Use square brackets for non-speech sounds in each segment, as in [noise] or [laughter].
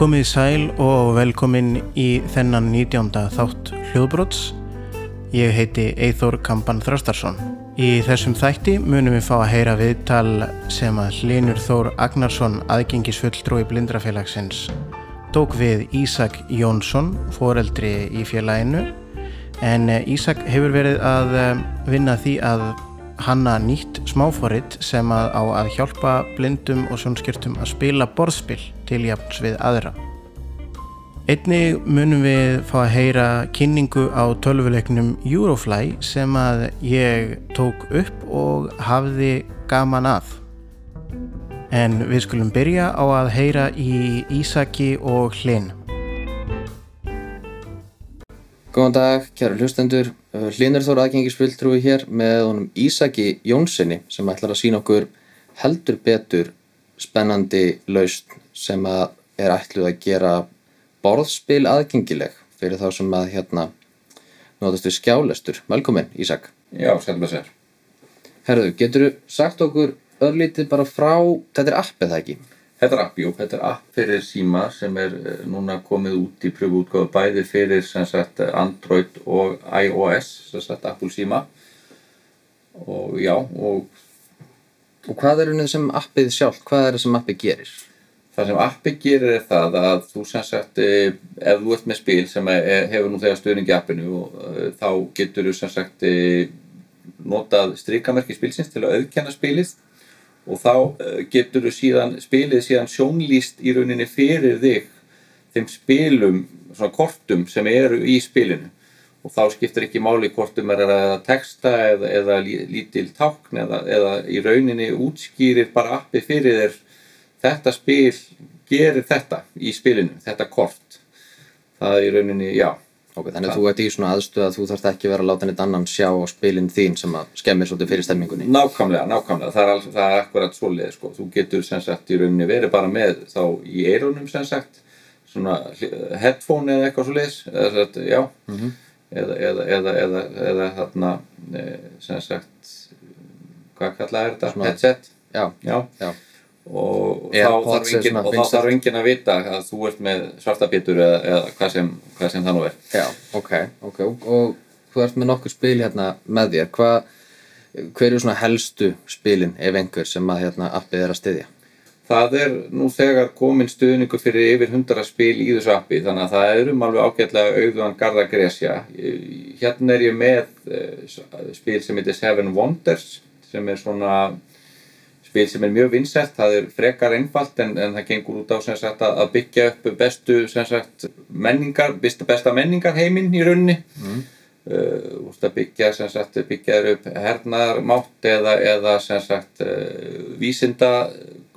Komið sæl og velkomin í þennan 19. þátt hljóðbrots. Ég heiti Eithór Kampan Þröstarsson. Í þessum þætti munum við fá að heyra viðtal sem að Linur Þór Agnarsson, aðgengisfulltrúi blindrafélagsins, tók við Ísak Jónsson, foreldri í félaginu. En Ísak hefur verið að eh, vinna því að hanna nýtt smáfórit sem að á að hjálpa blindum og sjónskjörtum að spila borðspil til jafns við aðra. Einnig munum við fá að heyra kynningu á tölvuleiknum Eurofly sem að ég tók upp og hafði gaman að. En við skulum byrja á að heyra í Ísaki og Hlinn. Góðan dag, kæru hlustendur. Hlinur Þór aðgengisfulltrúi hér með honum Ísaki Jónssoni sem ætlar að sína okkur heldur betur spennandi laust sem að er ætluð að gera borðspil aðgengileg fyrir þá sem að hérna notast við skjálestur. Velkomin Ísak. Já, skemmt að sér. Herðu, getur þú sagt okkur örlítið bara frá, þetta er appið það ekki? Þetta er app, jú, þetta er app fyrir síma sem er eh, núna komið út í pröfuútgáðu bæði fyrir sagt Android og iOS, sem sagt Apple síma. Og já, og Og hvað er unnið sem appið sjálf, hvað er það sem appið gerir? það sem appi gerir er það að þú sem sagt, eh, ef þú ert með spil sem hefur nú þegar stöðningi appinu, eh, þá getur þú sem sagt notað strikamerki spilsins til að auðkenna spilið og þá eh, getur þú síðan, spilið síðan sjónlýst í rauninni fyrir þig þeim spilum, svona kortum sem eru í spilinu. Og þá skiptir ekki máli hvort um er að texta eða, eða lí- lítil tákn eða, eða í rauninni útskýrir bara appi fyrir þér þetta spil gerir þetta í spilinu, þetta kort. Það er í rauninni, já Ok, þannig að þú ert í svona aðstöð að þú þarft ekki vera að láta neitt annan sjá á spilin þín sem að skemmir svolítið fyrir stemmingunni. Nákvæmlega, nákvæmlega, það er, al- það er akkurat svoleið sko. þú getur sem sagt í rauninni verið bara með þá í eirunum sem sagt svona headphone eða eitthvað svoleiðis eða sem sagt, já eða, eða, eða, eða, eða þarna e, sem sagt hvað kallað er þetta? Svona- Headset Já, já, já. Og, þá þarf er engin, svona og þá vinsælt. þarf enginn að vita að þú ert með svartabítur eða, eða hvað, sem, hvað sem það nú er Já, ok, ok, og, þú ert með nokkur spil hérna með þér, hvað, hver eru svona helstu spilin ef einhver sem að hérna appið er að styðja? Það er nú þegar komin stuðningu fyrir yfir 100 spil í þessu appi þannig að það erum alveg ágætlega auðvan Garda Gresja. Hérna er ég með eh, spil sem heitir Seven Wonders sem er svona spil sem er mjög vinsælt, það er frekar einfalt en, en það gengur út á sagt að byggja upp bestu sagt menningar, besta, menningar heiminn í rauninni. Mm. Uh, að byggja sagt byggja upp hernaðarmátt eða, eða uh, vísinda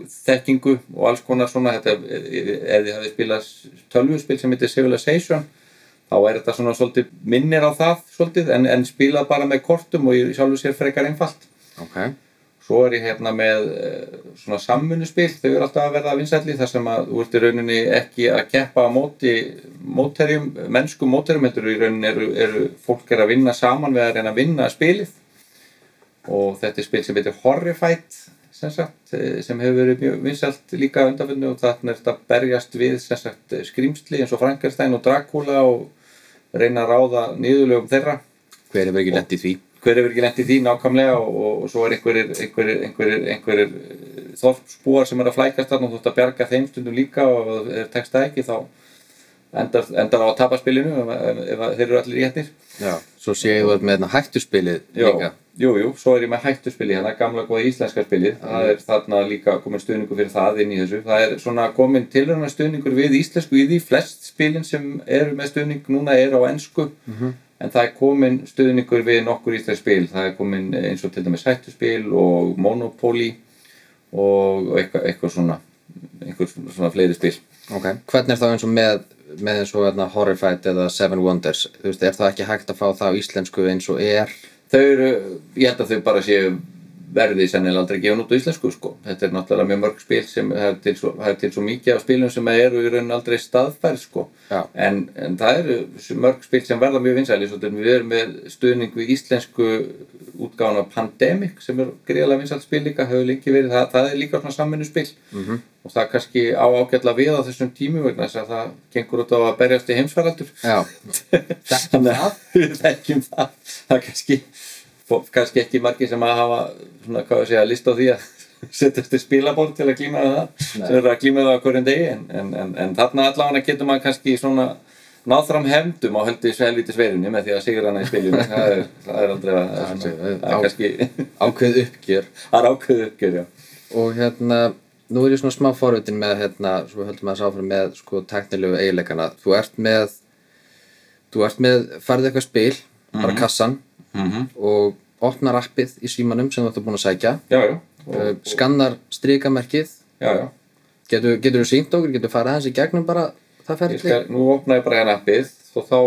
þekkingu og alls konar svona ef þið hafið spilað tölvuspil sem heitir Civilization þá er þetta svona svolítið minnir á það svolítið en, en spilað bara með kortum og í sjálfu sér frekar einfalt Ok, Svo er ég hérna með eh, svona sammunuspil, þau eru alltaf að verða vinsælli þar sem að þú ert í rauninni ekki að keppa á móti mótherjum, mennsku mótherjum, heldur í rauninni eru, eru fólk er að vinna saman við að reyna að vinna spilið. Og þetta er spil sem heitir Horrified sem sagt, eh, sem hefur verið mjög vinsælt líka undanfunni og þarna er þetta að berjast við sem sagt skrýmsli eins og Frankenstein og Dracula og reyna að ráða niðurlegum þeirra. Hver hefur ekki lent í því? Hver hefur ekki lent í því nákvæmlega og, og, og svo er einhverjir, einhverjir þorpsbúar sem er að flækast þarna og þú ert að bjarga þeim stundum líka og ef tekst það ekki þá endar, endar á að tapa spilinu ef, ef, þeir eru allir í hættir Já. Svo sé ég þú ert með hérna hættuspilið líka. jú, jú, svo er ég með hættuspili hérna, gamla góða íslenska spilið. Það er þarna líka komin stuðningur fyrir það inn í þessu. Það er svona komin tilröna stuðningur við íslensku í því flest spilin sem eru með stuðning núna eru á ensku en það er komin stuðningur við nokkur íslensk spil. Það er komin eins og til dæmis hættuspil og Monopoly og eitthvað, eitthvað svona einhver svona fleiri spil. Ok, hvernig er þá eins og með, með eins og hérna, Horrified eða Seven Wonders, veist, er það ekki hægt að fá það á íslensku eins og er? þau eru, ég held að þau bara séu verði sennilega aldrei gefin út á íslensku sko. Þetta er náttúrulega mjög mörg spil sem það er til svo, það er til svo mikið af spilum sem eru í raunin aldrei staðfærð sko. En, en það eru mörg spil sem verða mjög vinsæli. Við erum með stuðning við íslensku útgáfan af Pandemic sem er greiðlega vinsælt spil líka, hefur lengi verið. Það, það er líka svona samvinnu spil. -hmm. Og það kannski á ágætla við á þessum tímu vegna þess að það gengur út á að berjast í heimsfaraldur. Já, [laughs] Þannig að við þekkjum það. Það er kannski, kannski ekki margir sem að hafa svona, hvað við segja, list á því að [laughs] setjast í spilaból til að klíma það sem eru að klíma það á hverjum degi en, en, en, en þarna allavega getur maður kannski svona náð fram hefndum á helviti sveirunni með því að sigur hana í spiljum [laughs] það er, það er aldrei að það á- er kannski ákveð uppgjör. Það er ákveðu uppgjör já. og hérna, nú er ég svona smá forvitin með hérna, svo höldum að þess áfram með sko teknilegu eiginleikana, þú ert með þú ert með, farið eitthvað spil bara kassan Mm og opnar appið í símanum sem þú ert búin að sækja já, já, og, uh, skannar strikamerkið já, já. getur, þú sínt okkur, getur farið hans í gegnum bara það Skal, nú opna ég bara hérna appið og þá,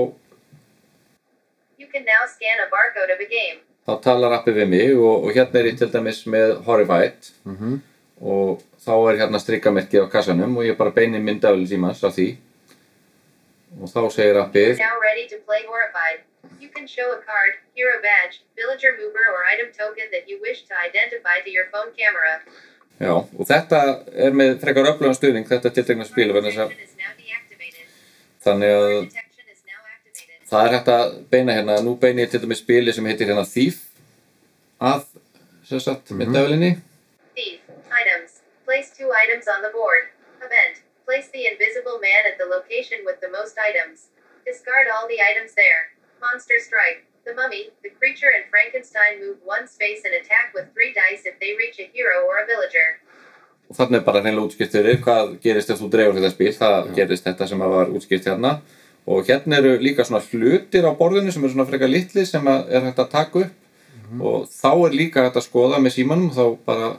You can now scan a barcode of a game. þá talar appið við mig og, og hérna er ég til dæmis með Horrified Mhm. og þá er hérna strikkamerkið á kassanum og ég bara beini myndafli símans á því og þá segir appið Now ready to play Horrified. You can show a card, hero badge, villager mover, or item token that you wish to identify to your phone camera. Já, og þetta er með frekar öflugan stuðning, þetta tiltegna spil vegna þess að Detection is now deactivated. þannig að það er hægt að beina hérna, nú beini ég til dæmis spili sem heitir hérna Thief að, sem sagt, mm myndavelinni Thief. Items. Place two items on the board. Event. Place the invisible man at the location with the most items. Discard all the items there. Monster Strike. The mummy, the creature, and Frankenstein move one space and attack with three dice if they reach a hero or a villager. og þannig er bara hreinlega útskipt fyrir hvað gerist ef þú dreifur þetta spil, það gerist þetta sem að var útskipt hérna og hérna eru líka svona hlutir á borðinu sem eru svona frekar litli sem að er hægt að taka upp og þá er líka hægt að skoða með símanum þá bara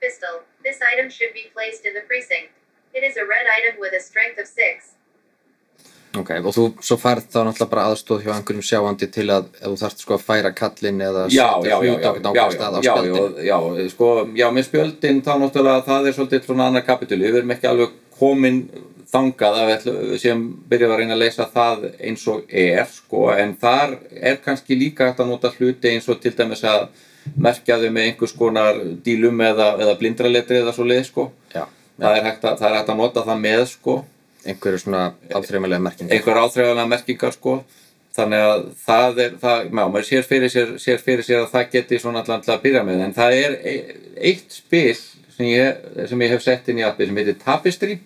Pistol. This item should be placed in the precinct. It is a red item with a strength of 6. ok, og þú svo færð þá náttúrulega bara aðstóð hjá einhverjum sjáandi til að ef þú þarft sko að færa kallinn eða já, setja já, já, hlut já, á já, nákvæm stað á já, spjöldin já, já, sko, já, með spjöldin þá náttúrulega það er svolítið svona annar kapitúli, við erum ekki alveg komin þangað að við séum byrjum að reyna að leysa það eins og er, sko, en þar er kannski líka hægt að nota hluti eins og til dæmis að merkja þau með einhvers konar dílum eða, eða blindraletri eða svo leið, sko. Já, það er, að, það er hægt að nota það með, sko einhverju svona áþreifanlega merkingar. Einhver áþreifanlega merkingar sko. Þannig að það er það, já, maður sér fyrir sér, sér fyrir sér að það geti svona allan til að byrja með. En það er e- eitt spil sem ég, sem ég hef sett inn í appi sem heitir Tapestry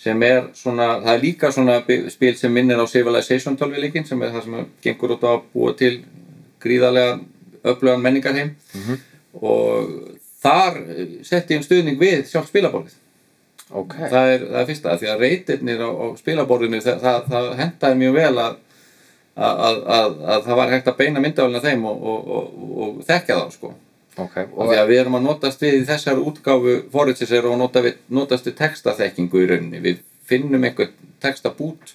sem er svona, það er líka svona spil sem minnir á Civilization 12 leikin sem er það sem gengur út á að búa til gríðarlega öflugan menningarheim. Og þar setti ég um stuðning við sjálf spilaborðið ok, það er, það er fyrsta, því að reytirnir á, á spilaborðinu, það, það, það hendaði mjög vel að, að, að, að, að það var hægt að beina myndavælina þeim og, og, og, og þekkja þá sko. ok og og því að við erum að notast við í þessar útgáfu forritsins er að nota við, notast við textaþekkingu í rauninni, við finnum einhvern textabút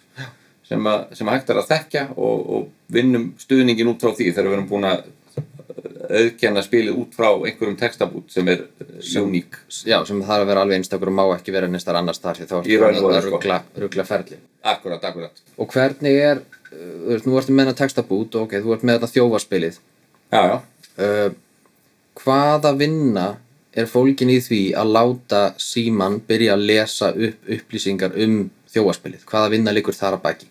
sem, sem hægt er að þekkja og, og vinnum stuðningin út frá því þegar við erum búin að auðkenna spilið út frá einhverjum textabút sem er uník. já, sem þarf að vera alveg einstakur og má ekki vera neistar annars þar því þá Í raun og að veru, sko. ruggla, ruggla ferli. Akkurat, akkurat. Og hvernig er, uh, þú veist, nú ertu með þetta textabút og ok, þú ert með þetta þjófaspilið. Já, já. Uh, hvaða vinna er fólkin í því að láta síman byrja að lesa upp upplýsingar um þjófaspilið? Hvaða vinna liggur þar að baki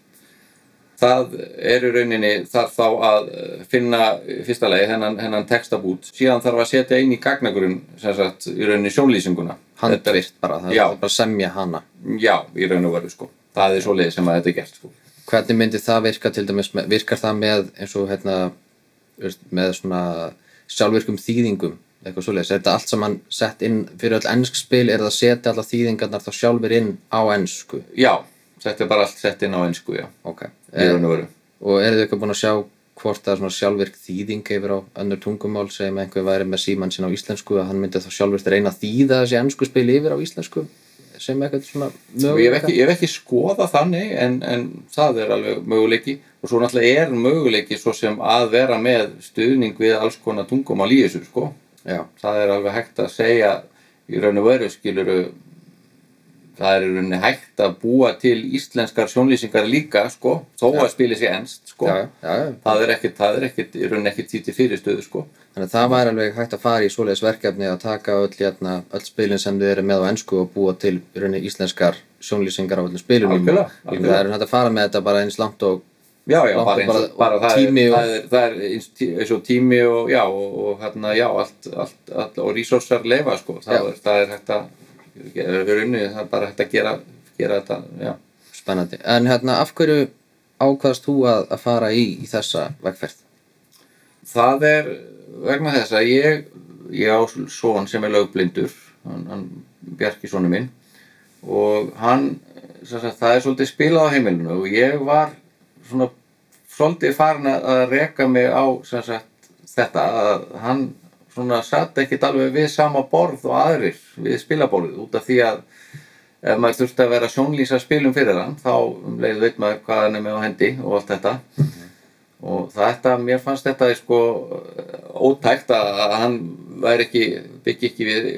Það er í rauninni þarf þá að eh, finna fyrsta lagi hennan, hennan textabút. Síðan þarf að setja inn í gagnagrunn sem sagt í rauninni sjónlýsinguna. Handvirt bara, það Já. er bara að semja hana. Já, í raun og veru sko. Það er svoleiði sem að þetta er gert sko. Hvernig myndi það virka til dæmis með, virkar það með eins og hérna með svona sjálfvirkum þýðingum eitthvað svoleiðis, er þetta allt saman sett inn fyrir öll ennsk spil, er það að setja alla þýðingarnar þá sjálfur inn á ennsku Já, þetta er bara allt sett inn á einsku, já, ok, í raun og veru. Og eru þau eitthvað búin að sjá hvort það er svona sjálfvirk þýðing yfir á önnur tungumál sem einhver væri með síman sinn á íslensku að hann myndi þá sjálfvirkt reyna að þýða þessi ennsku spil yfir á íslensku sem eitthvað svona og ég hef ekki, ég hef ekki skoða þannig en, en það er alveg möguleiki. Og svo náttúrulega er möguleiki svo sem að vera með stuðning við alls konar tungumál í þessu sko. Já, það er alveg hægt að segja í raun og veru skiluru það er rauninni hægt að búa til íslenskar sjónlýsingar líka sko, þó að spili sér ennst sko. já, já, það er ekkit, það er ekkit, í rauninni ekkit því til fyrirstöðu sko. Þannig að það var alveg hægt að fara í svoleiðis verkefni að taka öll, hérna, öll spilin sem þið eru með á ennsku og búa til rauninni íslenskar sjónlýsingar á öllum spilunum. Það er hægt að fara með þetta bara eins langt og já, já, bara eins og bara- bara það, tími er, og- það, er, það er eins, tí- eins og tími og já, og, og hérna, já, allt, allt, allt og resursar leifa sko, það, Já. er, það er hægt að í rauninni, það er bara hægt að gera, gera þetta, já spennandi. En hérna, af hverju ákvaðst þú að, að fara í, í þessa vegferð? Það er vegna þess að ég, ég á son sem er lögblindur, hann, hann Bjarki sonu minn og hann, sagt, það er svolítið spilað á heimilinu og ég var svona svolítið farin að reka mig á sagt, þetta að hann svona satt ekkit alveg við sama borð og aðrir við spilaborðið út af því að ef maður þurfti að vera sjónlýsa spilum fyrir hann þá um leið veit maður hvað hann er með á hendi og allt þetta. Og þetta, mér fannst þetta sko ótækt að hann væri ekki, byggi ekki við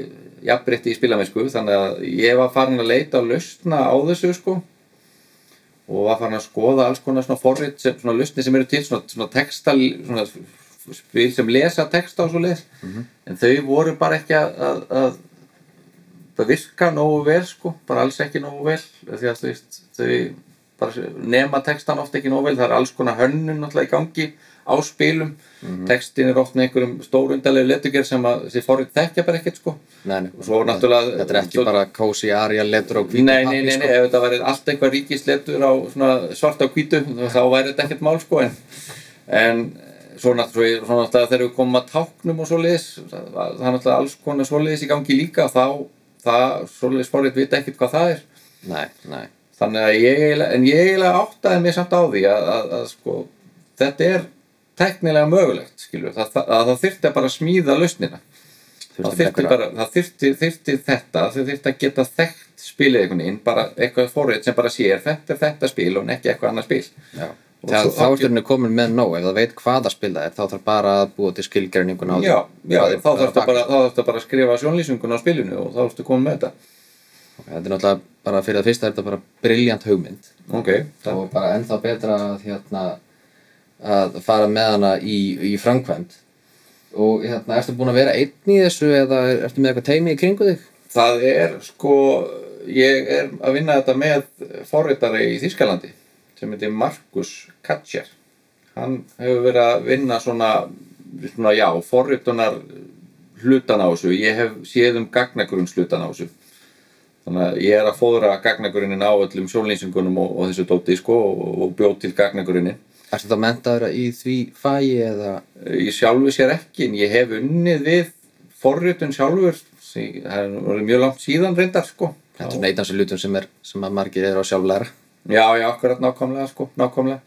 jafnbreytti í spilamennsku þannig að ég var farin að leita að lausna á þessu sko og var farin að skoða alls konar svona forrit sem, svona lausni sem eru til svona, svona texta svona spil sem lesa texta og svo leis en þau voru bara ekki að, að, að það virka nógu vel sko, bara alls ekki nógu vel því að veist, þau bara nema textan oft ekki nógu vel, það er alls konar hönnun náttúrulega í gangi á spilum. Textin er oft með einhverjum stórundalegu letugerð sem að þessi forrið þekkja bara ekkert sko. Nei, nei. og svo náttúrulega Þetta er ekki bara kósi, arja, letur og hvítum Nei, nei, nei, nei, ef þetta væri allt eitthvað ríkisletur á svona svarta og hvítu þá væri þetta ekkert mál sko en, en svo náttúrulega, þegar við komum að táknum og svoleiðis það það er náttúrulega alls konar svoleiðis í gangi líka þá það svoleiðis forrið vita ekkert hvað það er. Nei, nei. þannig að ég en ég eiginlega áttaði mér samt á því að, að, að sko þetta er teknilega mögulegt skilur, það, það, að það þyrfti að bara smíða lausnina. Það Þurfti bara, það þyrfti, þyrfti þetta þau þyrfti að geta þekkt spilið einhvern veginn bara eitthvað forrið sem bara sér þetta er þetta spil og ekki eitthvað annað spil. Já. Svo- þá ertu henni komin með nóg, ef það veit hvað að spila er, þá þarf bara að búa til skilgreiningun á því. já, já, þá þarftu bara, bara að skrifa sjónlýsingun á spilinu og þá þarftu komið með þetta. Þetta er náttúrulega bara fyrir það fyrsta er þetta bara briljant hugmynd. Ok, það, og bara ennþá betra að, hérna, að fara með hana í, í framkvæmd. Og hérna, ertu búin að vera einn í þessu eða er- ertu með eitthvað teimi í kringu þig? það er sko ég er að vinna þetta með forritari í Þýskalandi sem heitir Markus Katscher hann hefur verið að vinna svona, svona já, forritunar hlutan á þessu. Ég hef séð um gagnagrunns hlutan á þessu. Þannig að ég er að fóðra gagnagrunnin á öllum sjónlýsingunum og, og þessu dóti sko og, og bjóð til gagnagrunnin. Ertu þá mentaður í því fæi eða? Ég sjálfu sér ekki en ég hef unnið við forritun sjálfur. Það er mjög langt síðan reyndar sko. Þetta er neitt af þessu lutum sem, er, sem að margir eru á sjálflæra Já, já, akkurat nákvæmlega, sko, nákvæmlega.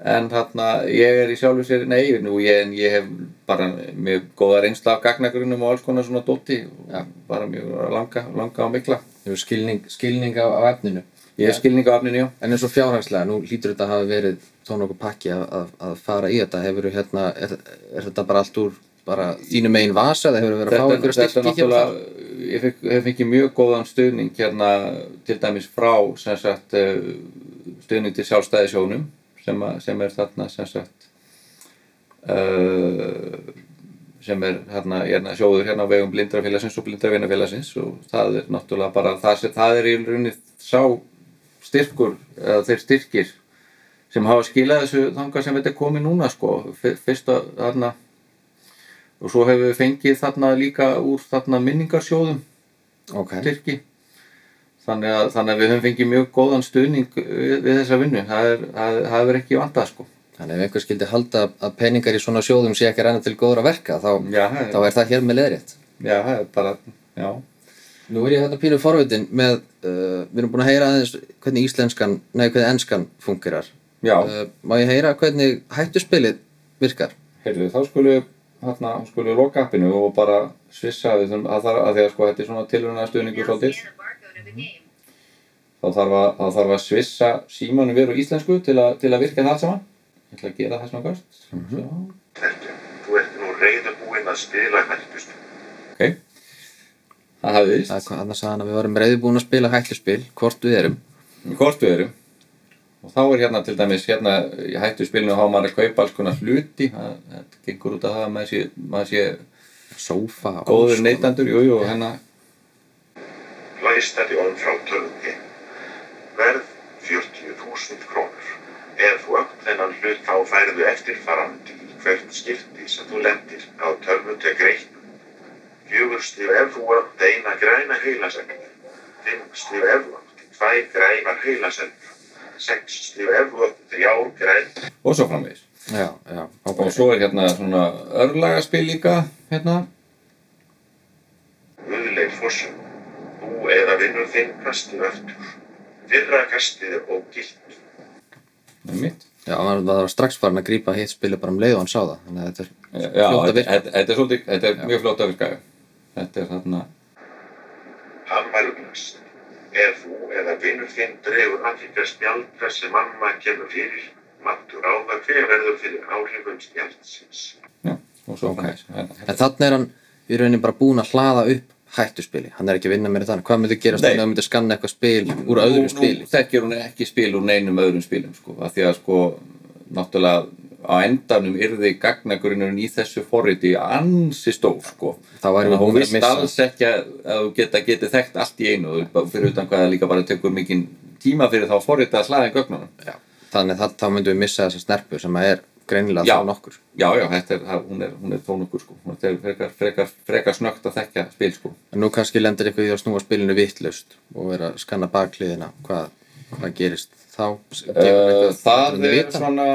En þarna, ég er í sjálfu sér, nei, nú ég, ég hef bara mjög góða reynsla af gagnagrunnum og alls konar svona dóti og Já. bara mjög langa, langa og mikla. Hefur skilning, skilning á, á efninu Ég hef skilning á afninu, já. En eins og fjárhagslega, nú lítur þetta að hafa verið þó nokkuð pakki að, að, að fara í þetta hefur hérna, er, er þetta bara allt úr bara þínu megin vasa eða hefur verið að fá einhverja þetta er styrki og þar? náttúrulega, ég fengið mjög góðan stuðning hérna til dæmis frá sem sagt eh, stuðning til sjálfstæðisjónum sem, að, sem er þarna sem sagt uh, sem er hérna, hérna sjóður hérna á vegum blindrafélagsins og blindravinafélagsins og það er náttúrulega bara það, það er í rauninni sá styrkur eða þeir styrkir sem hafa skilað þessu þangað sem þetta er komið núna sko Fyr- fyrst að þarna og svo hefur við fengið þarna líka úr þarna minningarsjóðum Ok, styrki þannig að, þannig að við höfum fengið mjög góðan stuðning við, við þessa vinnu. Það hefur ekki vantað sko. Þannig ef einhver skildi halda að peningar í svona sjóðum sé ekki að renna til góðra verka þá, já, þá er, það hér með leðrétt já, það er bara já, Nú er ég þetta pínu forvitin með, uh, við erum búin að heyra aðeins hvernig íslenskan, nei hvernig enskan fungerar. Já, uh, Má ég heyra hvernig hættuspilið virkar? heyrðu, þá skulum við hérna, skulum við loka appinu og bara svissa að það að því að sko þetta er svona tilruna stuðningur Now svolítið. game. þá þarf að, þá þarf að svissa símanum veru íslensku til, að til að virka það allt saman. Ég ætla að gera það svona gast svo, Ertu, þú ert nú reyðubúinn að spila hættust. ok. Það hafði vist. Það er hvað annars að að við varum reyðbúin að spila hættuspil, hvort við erum. hvort við erum og þá er hérna til dæmis hérna í hættu spilinu hafa maður að kaupa alls konar hluti. Það gengur út af það að maður sé, maður sé Sofa, góður neytandur jújú og hérna. Læst þetta í orðum frá töðunni verð 40.000 krónur. Ef þú öll þennan hlut þá færðu eftirfarandi hvert skildi sem þú lendir á tölmutu greitt. Fjögurstíf ef þú öll eina græna heilasengi fimmstíf ef þú öll tvær græna heilasengi 63 græn og svo framvegis. Já, já. og svo er hérna svona örlægaspil líka hérna. Guðleik Fossum þú eða vinnur þinn kastið aftur fyrra kastið og gilt það er mitt Já, það var strax farin að grípa hitt spilu bara um leið og hann sá það þannig að þetta er fljótt að virka. Já, þetta er svolítið, þetta er mjög fljótt að virka Þetta er þarna Hann var umlast Ef þú eða vinnur þinn dregur aðhyggja spjaldra sem mamma kemur fyrir, máttu ráða hver verður fyrir áhrifum spjaldsins. Já, og svo Ok. framvegis hérna, En þannig er hann í rauninni bara búinn að hlaða upp hættuspili. Hann er ekki að vinna meira þannig. Hvað myndi gerast Nei. ef hann myndi skanna eitthvað spil úr öðru nú, spili? Nú þekkir hún ekki spil úr neinum öðrum spilum sko, af því að sko náttúrulega á endanum yrði gagnagurinnurinn í þessu forriti ansi stór sko. Þá að vist alls ekki að, að þú geta getið þekkt allt í einu fyrir utan hvað það líka bara tekur mikinn tíma fyrir þá forriti að slaða í gögnunum. Já. Þannig að þá myndum við missa þessa snerpu sem er greinilega þá nokkur. Já, já, er, hún er, hún er þó nokkur sko. Hún er frekar, frekar, frekar snögt að þekka spil sko. En nú kannski lendir eitthvað í að snúa spilinu vittlust og vera að skanna bakliðina. Hvað, hvað gerist þá? Uh, það er svona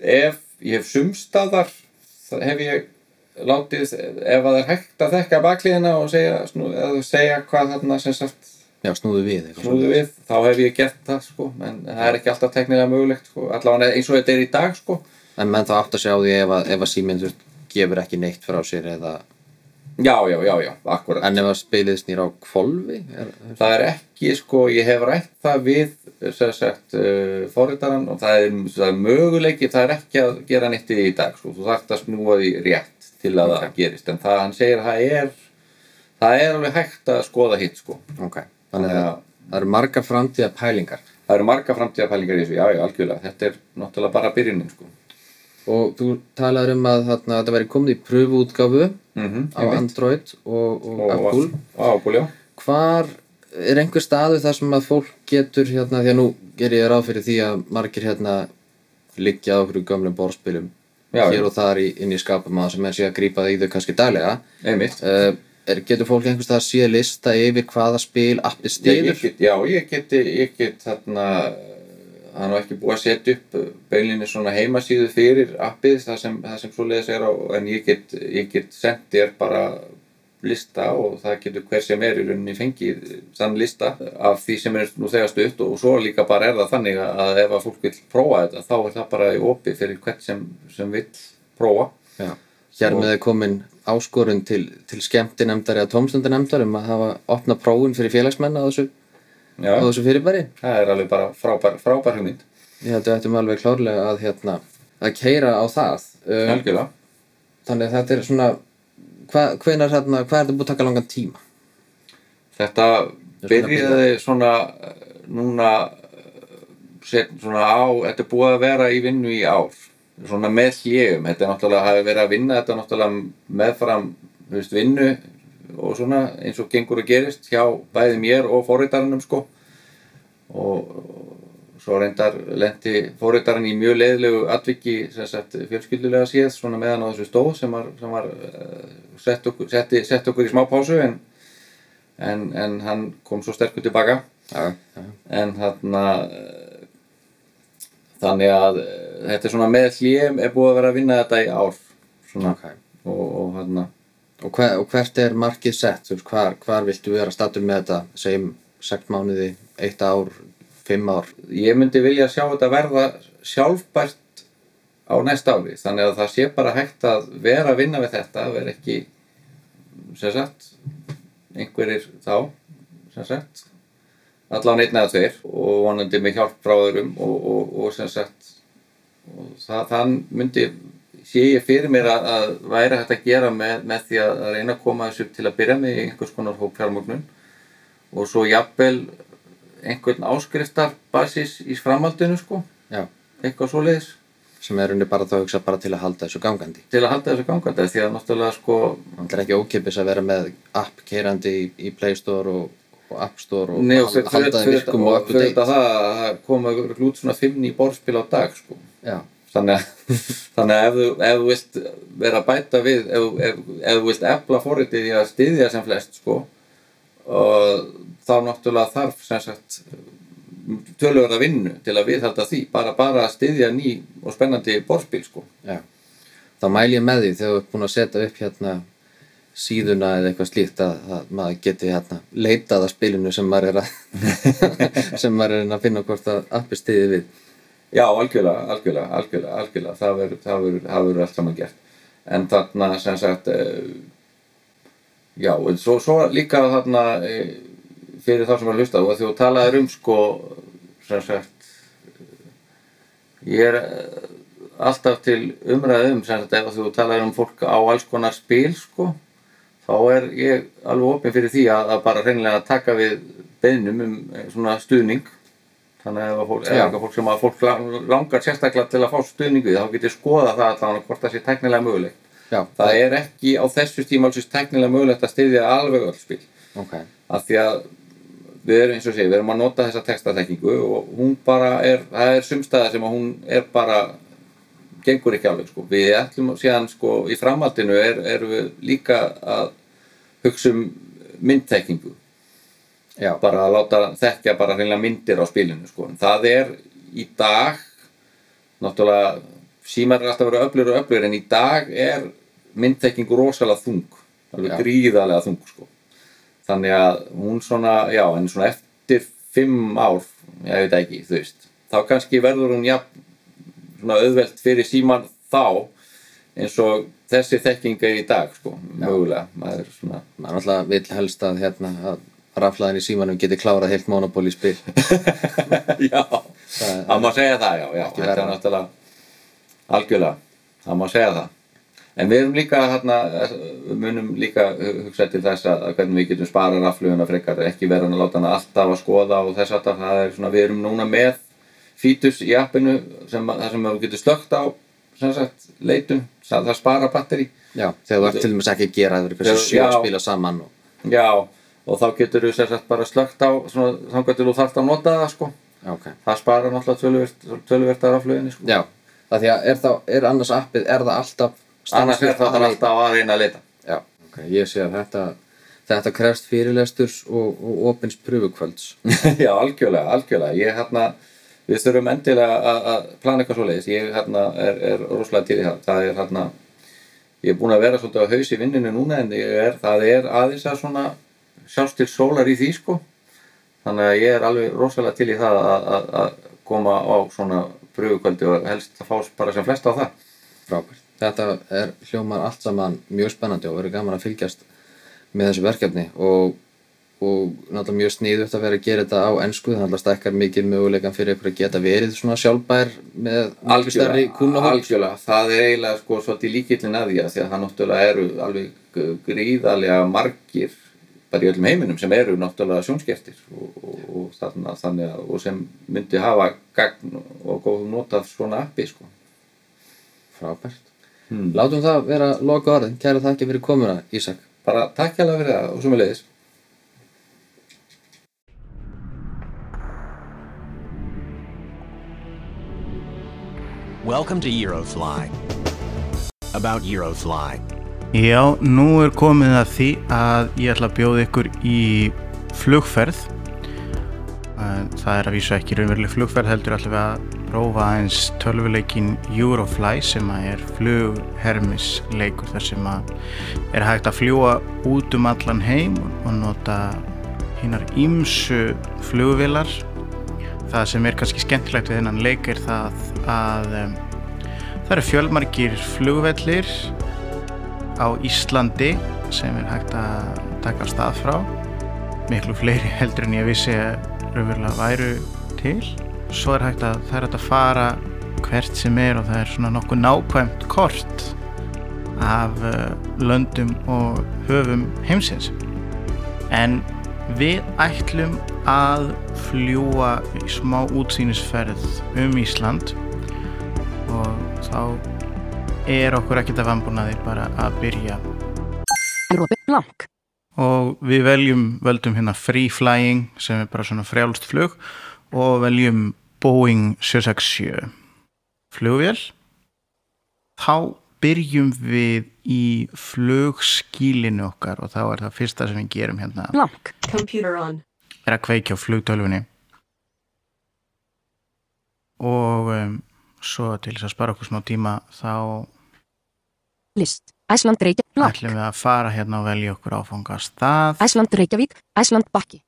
ef ég hef sumstaðar hef ég látið ef að það er hægt að þekka bakliðina og segja, snú, segja hvað þarna sem sagt Já, snúðu við. snúðu við, þá hef ég gert það sko, en það er ekki alltaf teknilega mögulegt sko, allavega eins og þetta er í dag sko En menn þá átt að sjá því ef að, að síminn gefur ekki neitt frá sér eða... já, já, já, já, akkurat En ef að spilið snýr á kvolfi? Er, það er ekki sko, ég hef rætt það við sem sagt uh, forritaran og það er, það er möguleiki það er ekki að gera neitt í dag sko. þú þarft að snúa því rétt til að það gerist en það hann segir að það er það er alveg hægt að skoða hitt sko. ok. Þannig að það eru margar framtíða pælingar. það eru marga framtíðapælingar í þessu, já, já, algjörlega þetta er náttúrulega bara byrjunin sko. Og þú talaður um að þarna, þetta væri komið í pröfuútgáfu mm á Android og, og, Apple. og Apple, já. Hvar er einhver staður þar sem að fólk getur hérna, því að nú ger ég ráð fyrir því að margir hérna liggja á okkur gömlum borðspilum Já, hér og þar í, inn í skapum að sem er sé að grípa í þau kannski daglega. Uh, er, getur fólk einhvers staðar síða lista yfir hvaða spil appi get, já, ég get, ég get þarna er nú ekki búið að setja upp beilinni svona heimasíðu fyrir appið það sem, sem svoleiðis er á, en ég get, ég get sendt þér bara lista og það getur hver sem er í rauninni fengið þann lista af því sem er nú þegar stutt og svo líka bara er það þannig að ef að fólk vil prófa þetta þá er það bara í opi fyrir hvert sem, sem vil prófa Já. Hér með er komin áskorun til, til skemmtinemndar eða tómstundanemndar um að hafa opna prófun fyrir félagsmenn á þessu, á þessu fyrirbæri. það er alveg bara frábær, frábær hugmynd Ég held að við ættum alveg klárlega að hérna að keira á það. Um, þannig að þetta er svona hva, hvenar, hérna, hvað er þetta búið að taka langan tíma? Þetta byrjaði svona eh, núna eh, svona á, þetta er búið að vera í vinnu í ár svona með hljegum, þetta er náttúrulega hafi verið að vinna þetta er náttúrulega meðfram þú veist, vinnu og svona eins og gengur að gerist hjá bæði mér og forritarannum sko og svo reyndar lendi forritarinn í mjög leiðilegu atviki sem sagt fjölskyldulega séð svona meðan á þessu stóð sem var, sem var uh, sett, okkur, setti, sett okkur í smá pásu en en, en hann kom svo sterkur tilbaka Já, já. en þarna eh, þannig að eh, þetta er svona með hljem er búið að vera að vinna þetta í ár svona Ok. og, og þarna Og, hver, og hvert er markið sett? Hvar, hvar viltu vera stattur með þetta? Segjum 6 mánuði, 1 ár, 5 ár? ég myndi vilja sjá þetta verða sjálfbært á næsta ári þannig að það sé bara hægt að vera að vinna við þetta vera ekki sem sagt einhverjir þá sem sagt allan einn eða tveir og vonandi með hjálp frá öðrum og, og, og sem sagt það, þann myndi sé ég fyrir mér að, að væri hægt að gera með, með því að, reyna að koma þessu til að byrja með í einhvers konar hópfjármögnun og svo jafnvel einhvern áskriftarbasis í framhaldinu sko, Já, eitthvað svoleiðis sem er unni bara þá að hugsa bara til að halda þessu gangandi. til að halda þessu gangandi því að náttúrulega sko Það er ekki ókipis að vera með app keirandi í, í Play Store og, og App Store og Nei, og halda þeim virkum og og up to date. þetta það að það koma út svona fimm ný borðspil á dag sko. Já, þannig að, [laughs] þannig að ef, þú, ef þú vilt vera að bæta við ef, ef, ef þú vilt efla forritið í að styðja sem flest sko, og þá náttúrulega þarf sem sagt tölverða vinnu til að viðhalda því bara, bara að styðja ný og spennandi borðspil sko. já. Þá mæl ég með því þegar þú ert búin að setja upp hérna síðuna eða eitthvað slíkt að, að maður geti hérna leitað að spilinu sem maður er að [laughs] sem maður er að finna hvort að appi stiði við. Já, algjörlega, algjörlega, algjörlega, algjörlega. Það verður, allt saman gert. En þarna, sem sagt, uh, já, en svo, svo líka þarna uh, fyrir þá sem að hlusta og því þú talaðir um, sko, sem sagt, ég er uh, alltaf til umræðum, sem sagt, ef þú talaðir um fólk á alls konar spil, sko, þá er ég alveg opinn fyrir því að, að bara reynilega taka við beinum um eh, svona stuðning þannig að ef fólk, fólk sem að fólk lang- langar sérstaklega til að fá stuðning við þá getur skoða það allavega hvort það sé tæknilega mögulegt. Já, það er ekki á þessu tíma alls tæknilega mögulegt að styðja alveg öll spil. Ok. af því að við erum eins og sé, við erum að nota þessa textatekningu og hún bara er, það er sumstæða sem að hún er bara gengur ekki alveg sko. Við ætlum síðan sko í framhaldinu er, erum við líka að hugsa um myndtekningu Já, bara að láta þekkja bara hreinlega myndir á spilinu sko. Það er í dag náttúrulega símar er alltaf að vera öflur og öflur en í dag er myndtekningu rosalega þung alveg gríðarlega þung sko. þannig að hún svona já, en svona eftir fimm ár ég veit ekki, þú veist þá kannski verður hún svona auðvelt fyrir síman þá eins og þessi þekking er í dag sko, mögulega maður svona maður alltaf vill helst að hérna að raflaðin í símanum geti klárað heilt monopól í spil. [laughs] já, Það- má segja það, já, já Ekki þetta er náttúrulega algjörlega, það má segja það en við erum líka hérna, við munum líka hugsa til þess að hvernig við getum sparað rafluguna frekar, ekki vera að láta hana alltaf að skoða og þess að það er svona, við erum núna með fítus í appinu sem, þar sem við getum slögt á sagt, leitum, það, það spara batteri Já, þegar þú ert til dæmis ekki að gera það sjö að já. spila saman og... já, og þá getur sem sagt bara slögt á þangar til þú þarft að nota það sko Já, ok. það spara náttúrulega töluvert af rafluginni sko Já, það því að er, þá, er annars appið, er það alltaf annars er það alltaf að reyna að leita Já, ok, ég sé að þetta, þetta krefst fyrirlesturs og, og opins pröfukvölds. [laughs] Já, algjörlega, algjörlega. Ég hérna, við þurfum endilega að, plana eitthvað svoleiðis. Ég hérna er, er rosalega til í það. Það er hérna, ég er búin að vera svolítið á haus í vinninu núna en ég er, það er aðeins að svona sjást til sólar í því sko. Þannig að ég er alveg rosalega til í það að, að, að koma á svona pröfukvöldi og helst að fá bara sem flest á það. Frábært. Þetta er hljómar allt saman mjög spennandi og verður gaman að fylgjast með þessu verkefni og, og náttúrulega mjög sniðugt að vera að gera þetta á ennsku þannig að stækkar mikið möguleikan fyrir ykkur að geta verið svona sjálfbær með kúnahóll. algjörlega, það er eiginlega sko svolítið líkillin að því að það náttúrulega eru alveg gríðarlega margir bara í öllum heiminum sem eru náttúrulega sjónskertir og, og, og, þarna, þannig að, og sem myndi hafa gagn og góð notað svona appi sko. Frábært. Hmm. Látum það vera loka orðin. Kæra þakki fyrir komuna, Ísak. Bara takk hérlega fyrir það og svo með leiðis. Welcome to Eurofly. About Eurofly. Já, nú er komið að því að ég ætla að bjóða ykkur í flugferð. Það er að vísa ekki raunveruleg flugferð heldur við að prófa aðeins tölvuleikin Eurofly sem að er flughermisleikur þar sem að er hægt að fljúa út um allan heim og nota hinnar ímsu flugvilar. Það sem er kannski skemmtilegt við þennan leik er það að um, það eru fjölmargir flugvellir á Íslandi sem er hægt að taka stað frá. Miklu fleiri heldur en ég vissi að raunverulega væru til. Svo er hægt að það er hægt að fara hvert sem er og það er svona nokkuð nákvæmt kort af uh, löndum og höfum heimsins. En við ætlum að fljúa í smá útsýnisferð um Ísland og þá er okkur ekkert að vambúnaði bara að byrja? Og við veljum völdum hérna free flying sem er bara svona frjálst flug og veljum Boeing 767 flugvél? Þá byrjum við í flugskílinu okkar og þá er það fyrsta sem við gerum hérna. Blank. Computer on. er að kveikja á flugtölfunni og um, svo til þess að spara okkur smá tíma þá List. Æsland Reykjavík. Ætlum við að fara hérna og velja okkur áfanga stað Æsland Reykjavík. Æsland Bakki.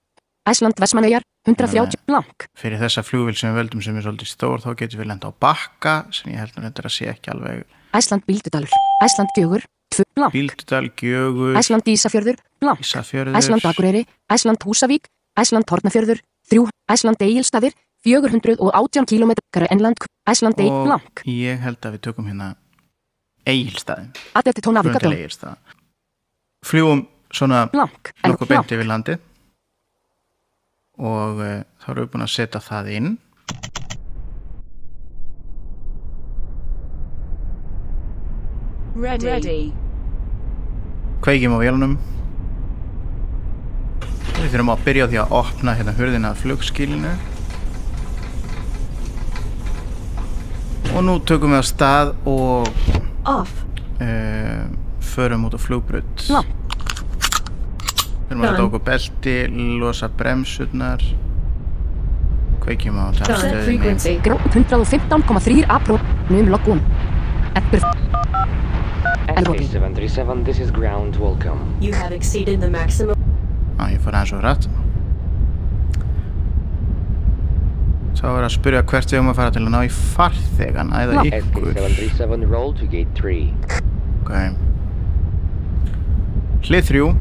Æsland Vestmanaujar. 130. Blank. fyrir þessa flugvél sem við veldum sem er svolítið stór þá getum við lenda á bakka sem ég held nú reyndar að sé ekki alveg Æsland Bíldudalur. Æsland Gjögur. 2. Blank. Bíldudal, Gjögur, Æsland Ísafjörður. Blank. Ísafjörður Æsland Akureyri. Æsland Húsavík. Æsland Hortnafjörður. 3. Æsland Egilstaðir. 418 km. Enland. Æsland Eig. og Blank. ég held að við tökum hérna eigilstaðin, Adepti Tónavíkadón. eigilstað fljúum svona Blank. nokkuð beint yfir landi og uh, þá erum við búin að setja það inn Ready. Ready. kveikjum á vélunum við þurfum að byrja á því að opna hérna hurðina að flugskilinu og nú tökum við að stað og Off. uh, förum út á flugbrut Já. Við erum að okkur belti, losa bremsurnar Kveikjum á. Gróp 115,3 apró. Num loggún. Eppur. Elrobi. SK737, this is ground, welcome. You have exceeded the maximum. Á, ég fór aðeins og rætt Þá er að spyrja hvert við um að fara til að ná í farþegana eða ykkur. SK737, roll to gate 3. Ok. Hlið þrjú.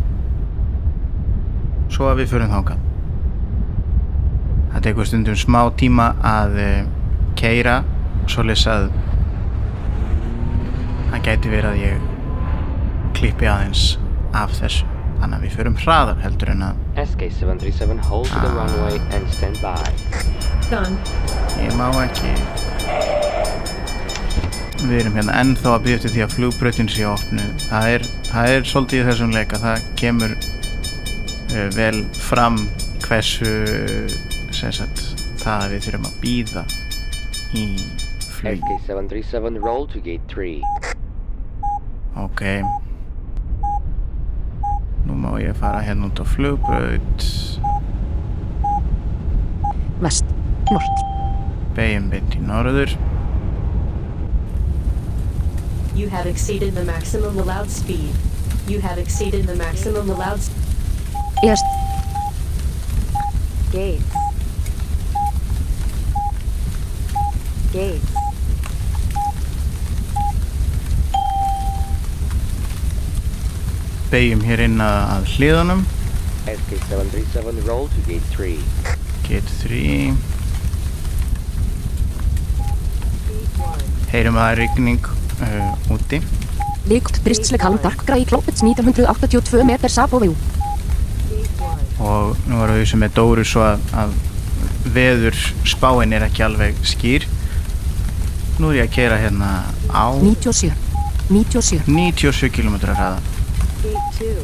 Svo að við förum þákað Það tekur stundum smá tíma að uh, keira Svoleiðis að Það gæti verið að ég klippi aðeins af þessu Þannig að við förum hraðar heldur en að SK737, hold to the Ah. runway and stand by. Done. Ég má ekki Við erum hérna ennþá að býja eftir því að flugbrautin sé opnu það er, það er svolítið í þessum leika það kemur uh, vel fram hversu sem sagt, það að við þurfum að býða í flug SK737, roll to gate 3. ok nú má ég fara hérna út á flugbraut Vest. Nort. beigjum beint í norður You have exceeded the maximum allowed speed. You have exceeded the maximum allowed s- Est. Gates. Gates. Beigjum hér inn að, að hliðunum SK737, roll to gate 3. Gate 3 Heyrum að það er rigning uh, úti Líkt bristsleg halm darkgra í kloppets 1982 meter Sapovjú. og nú erum við sem með Dóru svo að, að veður spáin er ekki alveg skýr Nú er ég að kera hérna á 97. 97. 97 km hraða Gate 2.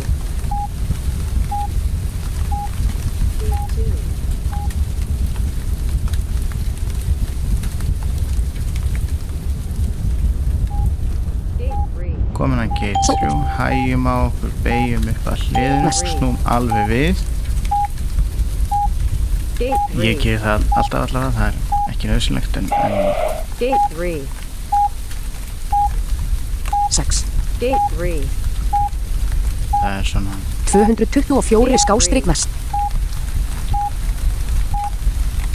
Gate 2. Gate 3. komin að gate 3 hægjum á okkur, beigjum upp að hliðinu snúm alveg við Gate 3. ég geri það alltaf allavega, það er ekki nöðsynlegt en, en Gate 3. 6. Gate 3. það er svona 224 skástrík vest.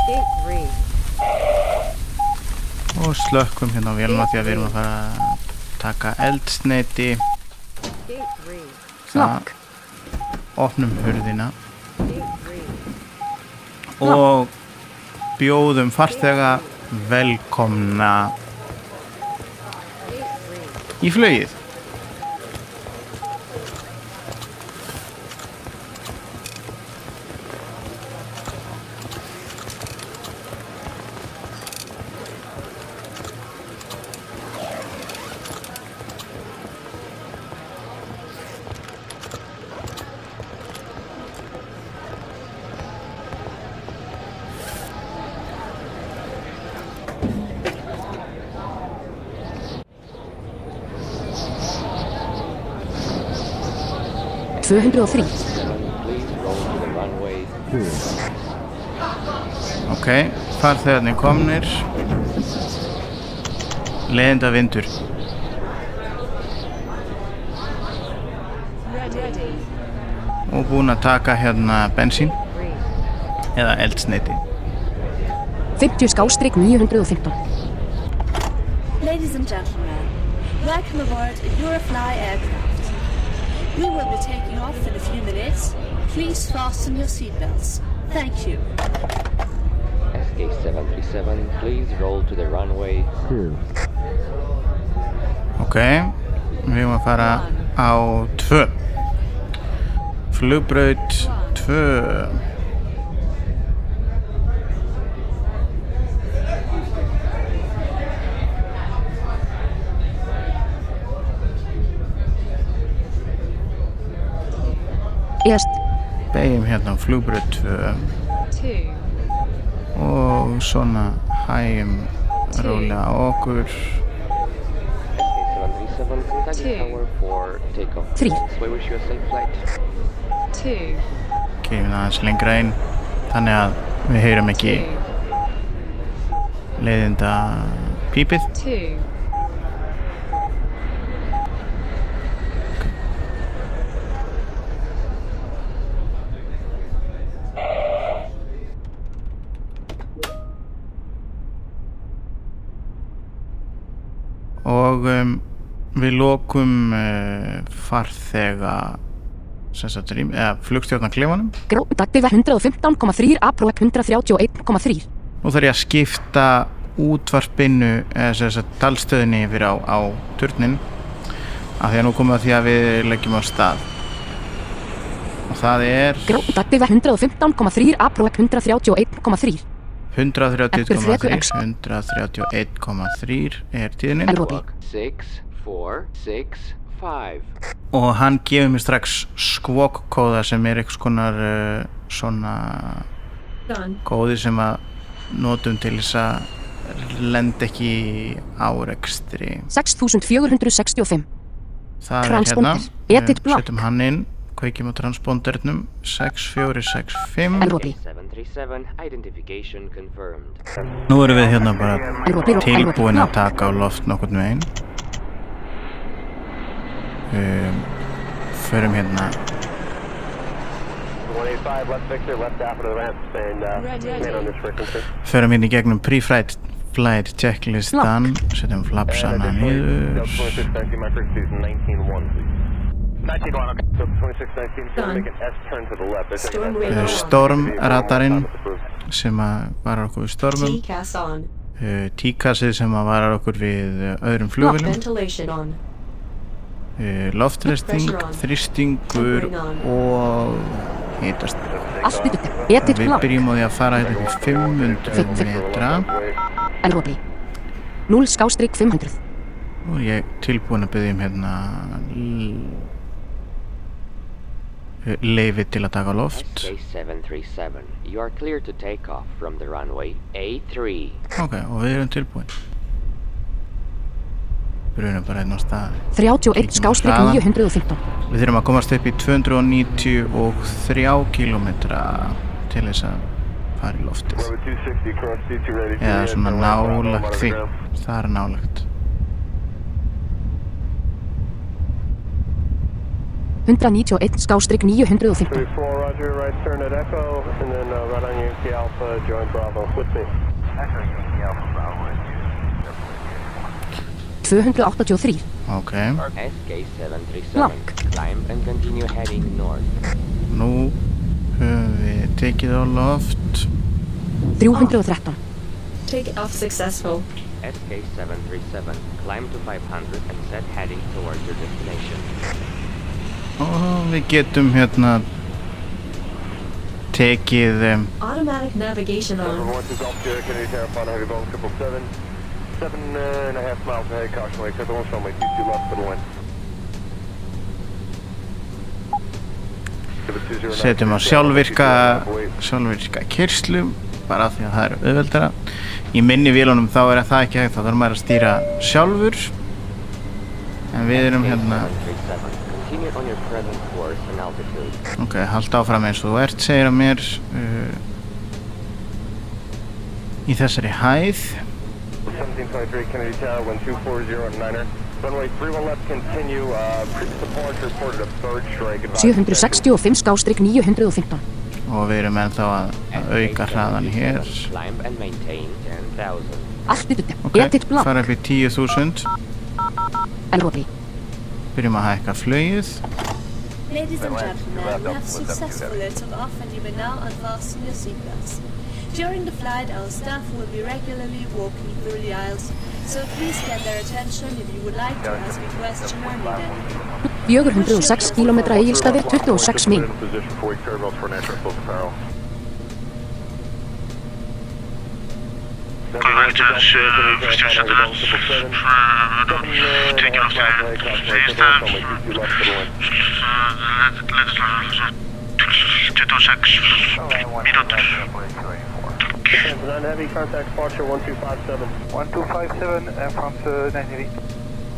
Gate 3. og slökkum hérna á vélum því að við erum að fara að taka eldsneiti Gate 3. það opnum hurðina Gate 3. og bjóðum farþega velkomna í flögið. 203 Ok, farþegarnir komnir. Leiðinda vindur og búin að taka hérna bensín eða eldsneiti 50 skástrík 915 Ladies and gentlemen Welcome aboard Eurofly aircraft. We will be taking off in a few minutes. Please fasten your seatbelts. Thank you. SK-737, please roll to the runway. Okay. we varen aan 2. Vluchtbreed 2. Yes. Begjum hérna á flugbröð 2 og svona hægjum rólega á okkur. 3 Kefum aðeins lengra einn þannig að við heyrum ekki leiðinda pípið. Og um, við lokum uh, farþega flugstjórnar klefanum Gró. Dagbyggða 115,3. Apróek 131,3. nú þarf ég að skipta útvarpinu talstöðinni yfir á, á turnin af því að nú komum við að því að við leggjum á stað og það er Gró. Dagbyggða 115,3. Apróek 131,3. 131,3 131,3 er tíðnin og hann gefur mér strax skvokkóða sem er eitthvað konar uh, svona kóði sem að notum til þess að lenda ekki í árekstri. 6465. það er hérna. Við setjum hann inn kveikjum á transpondernum 6465 Elrobi. 737, identification confirmed. nú erum við hérna bara tilbúin að taka á loft nokkurn veginn um, förum hérna 185 left Victor, left after the ramp, and uh, Ready. man on this frequency. förum hérna í gegnum pre-flight flight checklistan setjum flapsana niður Storm radar. stormradarinn sem að varar okkur við stormum uh, tíkasið sem að varar okkur við uh, öðrum on. uh, loftresting, on. og hitast við byrjum á því að fara hérna í 500 Fimm, fimm. metra Elrobi. 0 skástrík 500. og ég er tilbúin að byggja um hérna leifi til að taka loft SK737, you are clear to take off from the runway A3. ok, og við erum tilbúin við erum bara einn á stað 31 skástrík 915. Við þurfum að komast upp í 293 km til þess að fara í loftið. Rover 260, cross C2 ready. to Eða svona nálagt því. Það er nálagt. 191 skástrík 915. 34, roger, right turn at Echo, and then uh, right on Yankee Alpha, join Bravo, with me. 283. Ok, SK737, Lock. climb and continue heading north. nú höfum við tekið á loft. 313. Take off successful. SK737, climb to 500 and set heading towards your destination. Og við getum hérna tekið um, Automatic navigation on. One two Golf Sierra Kennedy Tower, Fun Heavy Boeing 777. Seven and a half miles ahead, caution wake, clear the one runway, two two left for the wind. setjum á sjálfvirka sjálfvirka kyrslu bara af því að það er auðveldara í minni vélunum þá er það ekki hægt þá þarf maður að stýra sjálfur en við erum hérna SK737, continue on your present course and altitude. ok, halda áfram eins og þú ert segir að mér uh, í þessari hæð 1723 Kennedy Tower, wind 240 at niner. Runway 31 left, continue, uh, departure reported a third strike. advise 765 skástrík 915. og við erum ennþá að, að auka hraðan hér Climb and maintain 10,000. Allt yttur. ok, Edit blank. fara upp í 10.000 Elrodri. Byrjum að hækka flugið Ladies and gentlemen, we have successfully took off and you may now unfasten your seatbelts. During the flight, our staff will be regularly walking through the aisles, so please get their attention if you would like to ask a question or need any. 406 km Egilstaðir 26 mín. Mínútur. heavy contact departure 1257. 1257 uh, from uh, 90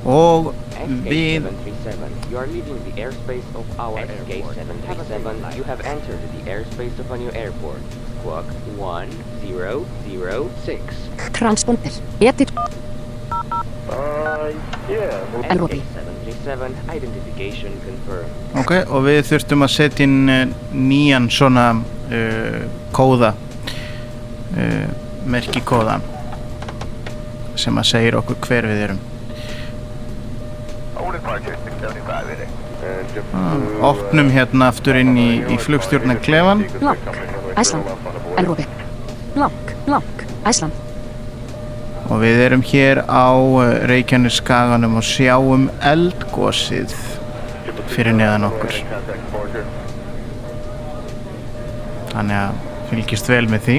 og við SK737, you are leaving the airspace of our SK737. You have entered the airspace of a new airport. Squawk 1006. Transponder. Edit. Uh, yeah. Elrodri. 737, identification confirmed. Ok, og við þurftum að setja inn uh, nýjan svona uh, kóða uh, merki kóða sem að segir okkur hver við erum departure 675 in it. ah, opnum hérna aftur inn í, í flugstjórnar klefan Blank. Æsland. Elrodri. Blank. Blank. Æsland. og við erum hér á uh, Reykjaneskaganum og sjáum eldgósið fyrir neðan okkur þannig að fylgist vel með því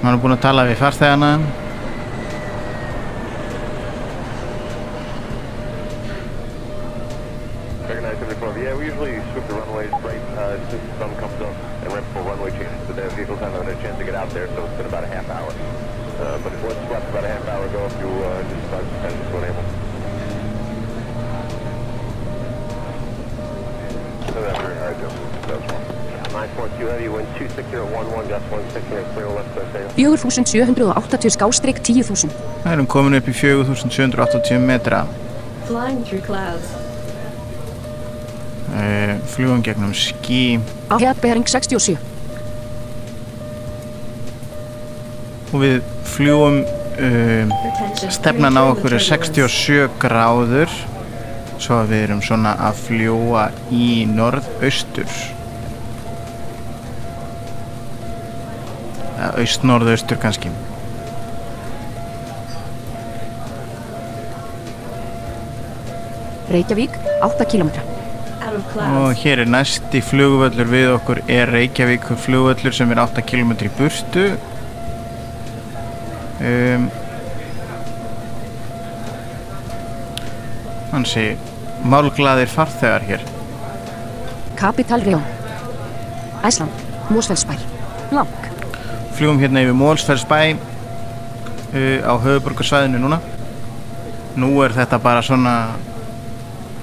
maður er búinn að tala við farþegana 4780-10.000. Það erum komin upp í 4780 metra. Uh, eh, flugum gegnum skí. Herbering 67. Og við fljúum, uh, eh, stefnan á okkur er 67 gráður, svo að við erum svona að fljúa í norðaustur. Eða aust-norðaustur kannski Reykjavík 8 km. Og hér er næsti flugvöllur við okkur er Reykjavík flugvöllur sem er 8 km í burtu um, hansi málglaðir farþegar hér Capital Reon. Æsland. Mósfellsbær. Blank. Fljúum hérna yfir Mólsferðsbæ uh, á höfuborgarsvæðinu núna nú er þetta bara svona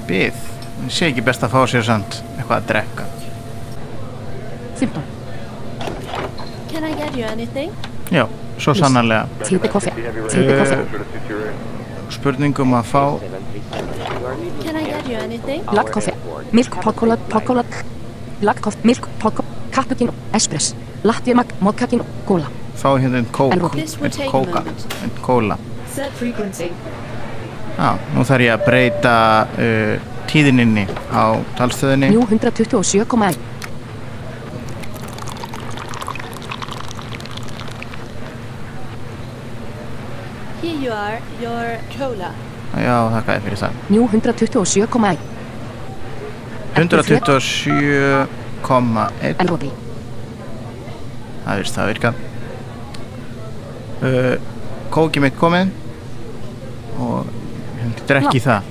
byð ég sé ekki best að fá sér samt eitthvað að drekka 15. Can I get you anything? já, svo sannarlega. Flýti koffi. spurningum að fá Can I get you anything? Black coffee. Milk pocola. Black coffee. Milk poco. Cappuccino. Espress. Latte mac. Moccacino. Cola. fá hérna einn kók einn kóka, einn kóla Set frequency. já, nú þarf ég að breyta uh, tíðininni á talstöðinni 927,1. you are, your cola. Já, þakka þér fyrir það. Njú 127,1. 127,1 Elrobi. Það virðist það virka uh, Kóki mitt komið og ég drekki það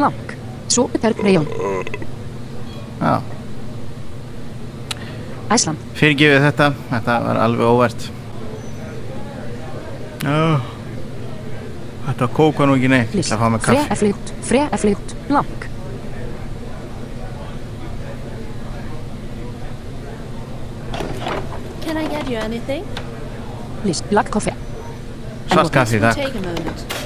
Blank. Sopeterg rejón. Já, Æsland. fyrirgefið þetta þetta var alveg óvert Já Þetta kók var nú ekki neitt Ég ætla að fá mig Fre kaffi eflugt. Fre eflugt. Blank. Can I get you anything? List. Black coffee. Svart kaffi, This will takk take a moment.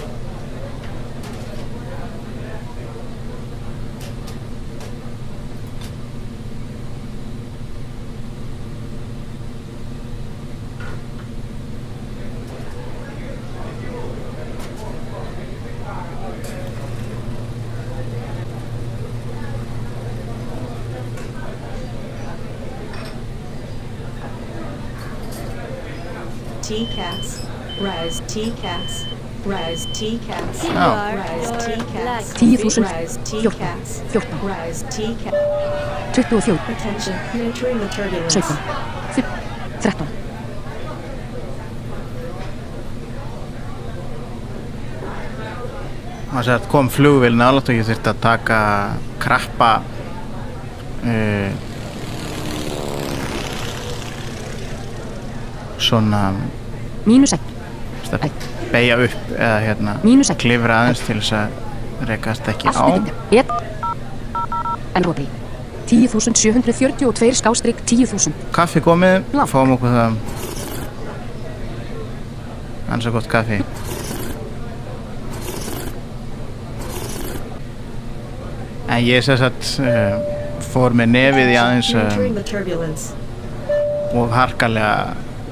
TCAS. Rise TCAS. Rise Oh. are, Rise black 10.000. Rise 14. TCAS. 14. Rise TCAS. 24. Attention. Entering the turbulence. 17. 5. 13. maður sér að kom flugvél nálægt og ég þurfti að taka krappa uh, svona Mínus 1. að beigja upp eða hérna klifra aðeins til þess að rekast ekki á Et. Elrobi. 10.742 skástrík 10.000. kaffi komið, fáum okkur það ansa gott kaffi en ég sess að uh, fór með nefið í aðeins uh, turbulence. og harkalega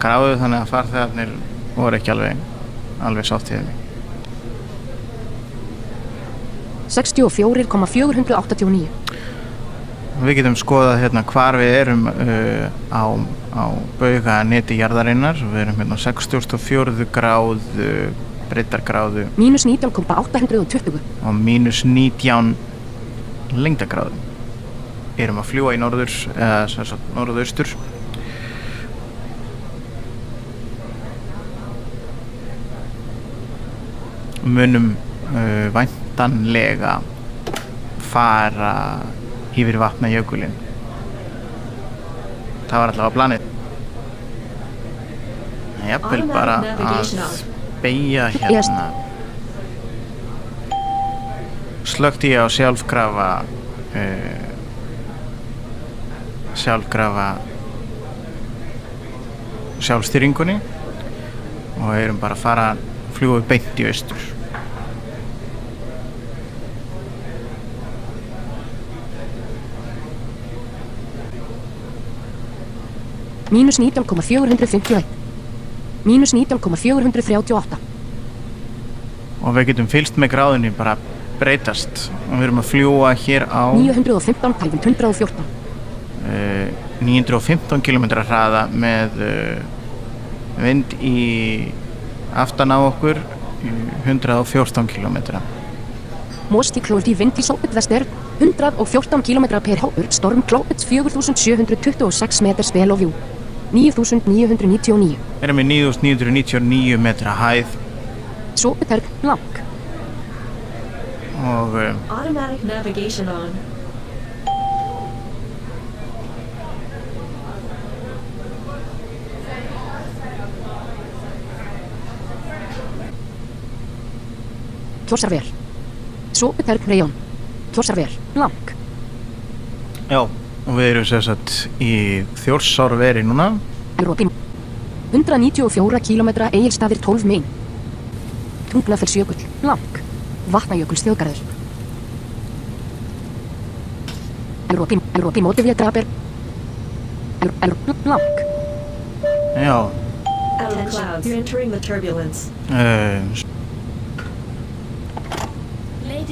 gráðu þannig að farþegarnir voru ekki alveg alveg sáttíðið mig 64,489. Við getum skoðað hérna hvar við erum uh, á, á bauga neti jarðarinnar. Við erum hérna á 64 gráðu, breytargráðu Mínus 19,820. og mínus 19 lengdagráðu. Erum að fljúa í norður, eða norðaustur. Munum uh, væntanlega fara yfir vatnajökulinn. Það var allavega planið. Jafnvel bara Automatic að beigja hérna. Slögt ég á sjálfkrafa uh, sjálfkrafa sjálfstýringunni og erum bara að fara fljúa beint í austur. Mínus 19,451. Mínus 19,438. og við getum fylst með gráðinni bara breytast og við erum að fljúa hér á 915 tæfum 114. uh, 915 km hraða með uh, vind í aftan á okkur í 114 km Moski klóðt í vind í sóput vestur 114 km per hóur storm klóput 4726 metr spel og vjú 9999 erum við 9999 metra hæð. Sóputerg blank. Og uh, Automatic navigation on. Kjósarver Sóputerg rejón Kjósarver blank já og við erum sem sagt í þjórsárveri núna. Európin 194 km eigilstaðir 12 mein. Tungnafellsjökull. Blank Vatnajökull stjóðgarður Európin Európin mótifið draper Európin blank já. Out of clouds. You're entering the turbulence. uh,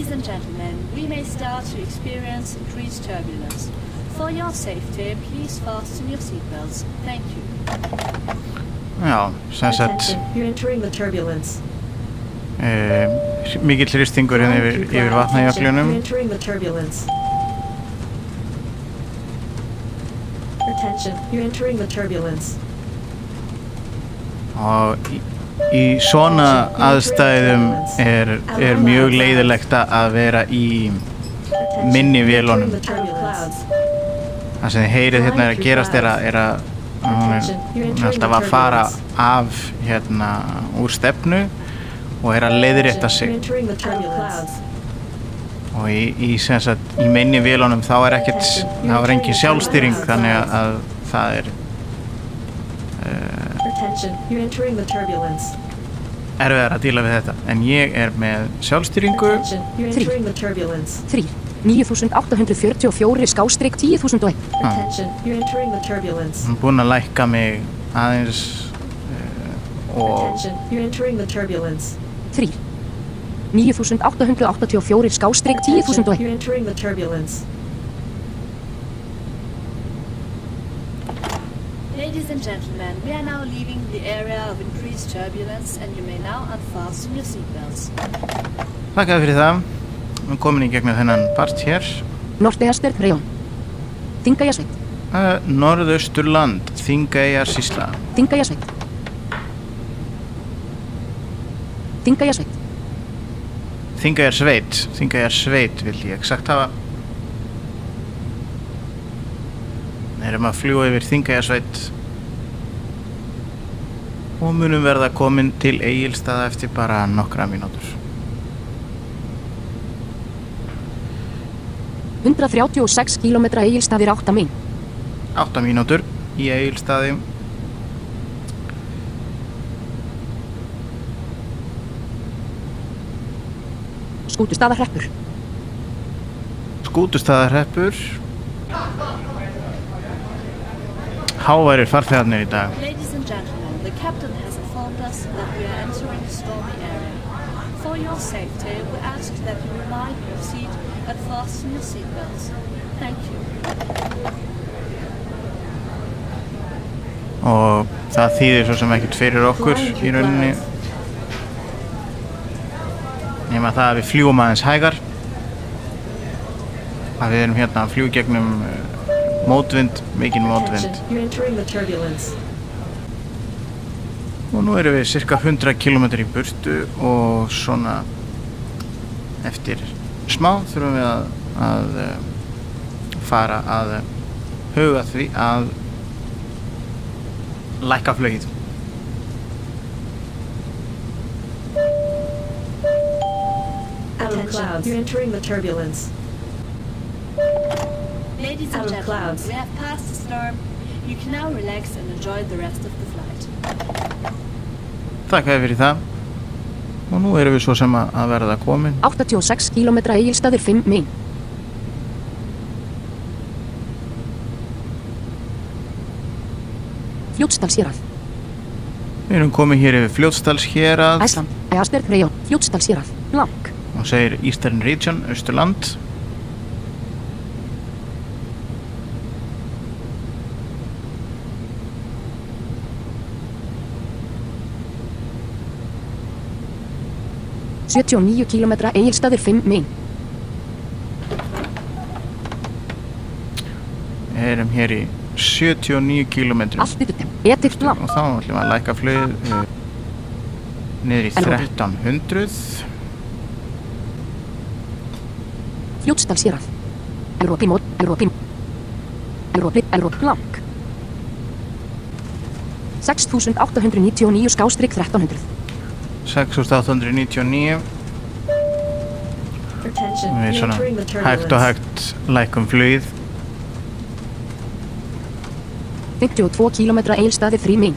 Ladies and gentlemen, we may start to experience increased turbulence. For your safety, please fasten your seatbelts. Thank you. Já, sem sagt Attention, you're entering the turbulence. uh, mikill hristingur hérna yfir, yfir Attention, vatnajöklunum you're entering the turbulence. Attention, you're entering the turbulence. og í, svona aðstæðum er, er mjög leiðilegt að vera í minni vélunum. Það sem þið heyrið hérna er að gerast er að, er að hún er, alltaf að fara af hérna úr stefnu og er að leiðrétta sig. Og í, í, sagt, í minni vélunum þá er ekkert þá er engin sjálfstýring þannig að það er Attention, you're entering the turbulence. erfiðar að díla við þetta en ég er með sjálfstýringu Attention, you're entering the turbulence. 3. 9844 skástrík 10.001. Attention, you're entering the turbulence. hún er búin að lækka mig aðeins uh, og Attention, you're entering the turbulence. 3. 9884 skástrík Attention, 10.001. you're entering the turbulence. Ladies and gentlemen, we are now leaving the area of increased turbulence and you may now unfasten your seatbelts. þakkaði fyrir það við erum komin í gegnum þennan part hér Norteaster Rejón. Þingæjasveit. uh, Norðausturland, Þingeyjar Sísla Þingæjasveit. Þingæjasveit. Þingeyjar Sveit Þingeyjar Sveit vil ég sagt hafa Við erum að fljúa yfir Þingeyjar Sveit og munum verða komin til Egilstaða eftir bara nokkra mínútur 136 km eigilstafir 8 mín. 8 mínútur í Egilstaði Skútustaðarhreppur. Skútustaðarhreppur Háværir farþegarnir í dag Captain has informed us that we are entering a stormy area. For your safety, we ask that you remain in your seat and fasten your seatbelts. Thank you. og það þýðir svo sem ekkert fyrir okkur í rauninni nema það að við fljúum aðeins hægar að við erum hérna að fljú gegnum uh, mótvind, mikinn mótvind Attention, you're entering the turbulence. Og nú erum við cirka 100 km í burtu og svona eftir smá þurfum við að, að eh, fara að huga því að lækka flögið Attention, you're entering the turbulence. Ladies Out and of gentlemen, clouds. we have passed the storm. You can now relax and enjoy the rest of the flight. Þakkaði fyrir það og nú erum við svo sem að verða komin 86 km eigilstaðir 5 mín. Fljótsdalsérað. Við erum komin hér yfir Fljótsdals hérað Æsland. Easter Rejón. Fljótsdalsérað. Blank. og segir Eastern Region, Östurland Sjötíu og níu kílómetra eigilstaðir 5 mín. Við erum hér í 79 km Allt yfir þeim. Etir blank. og þá ætlum við að læka flugið uh, niður í Elva. 1300 Fljótsdalsérað. Európi mót. Európi. Európi. Európi blank. 6899 skástrík 1300. 6899 Attention, við svona hægt og hægt lækum flugið 52 km eigilstaðir 3 mín.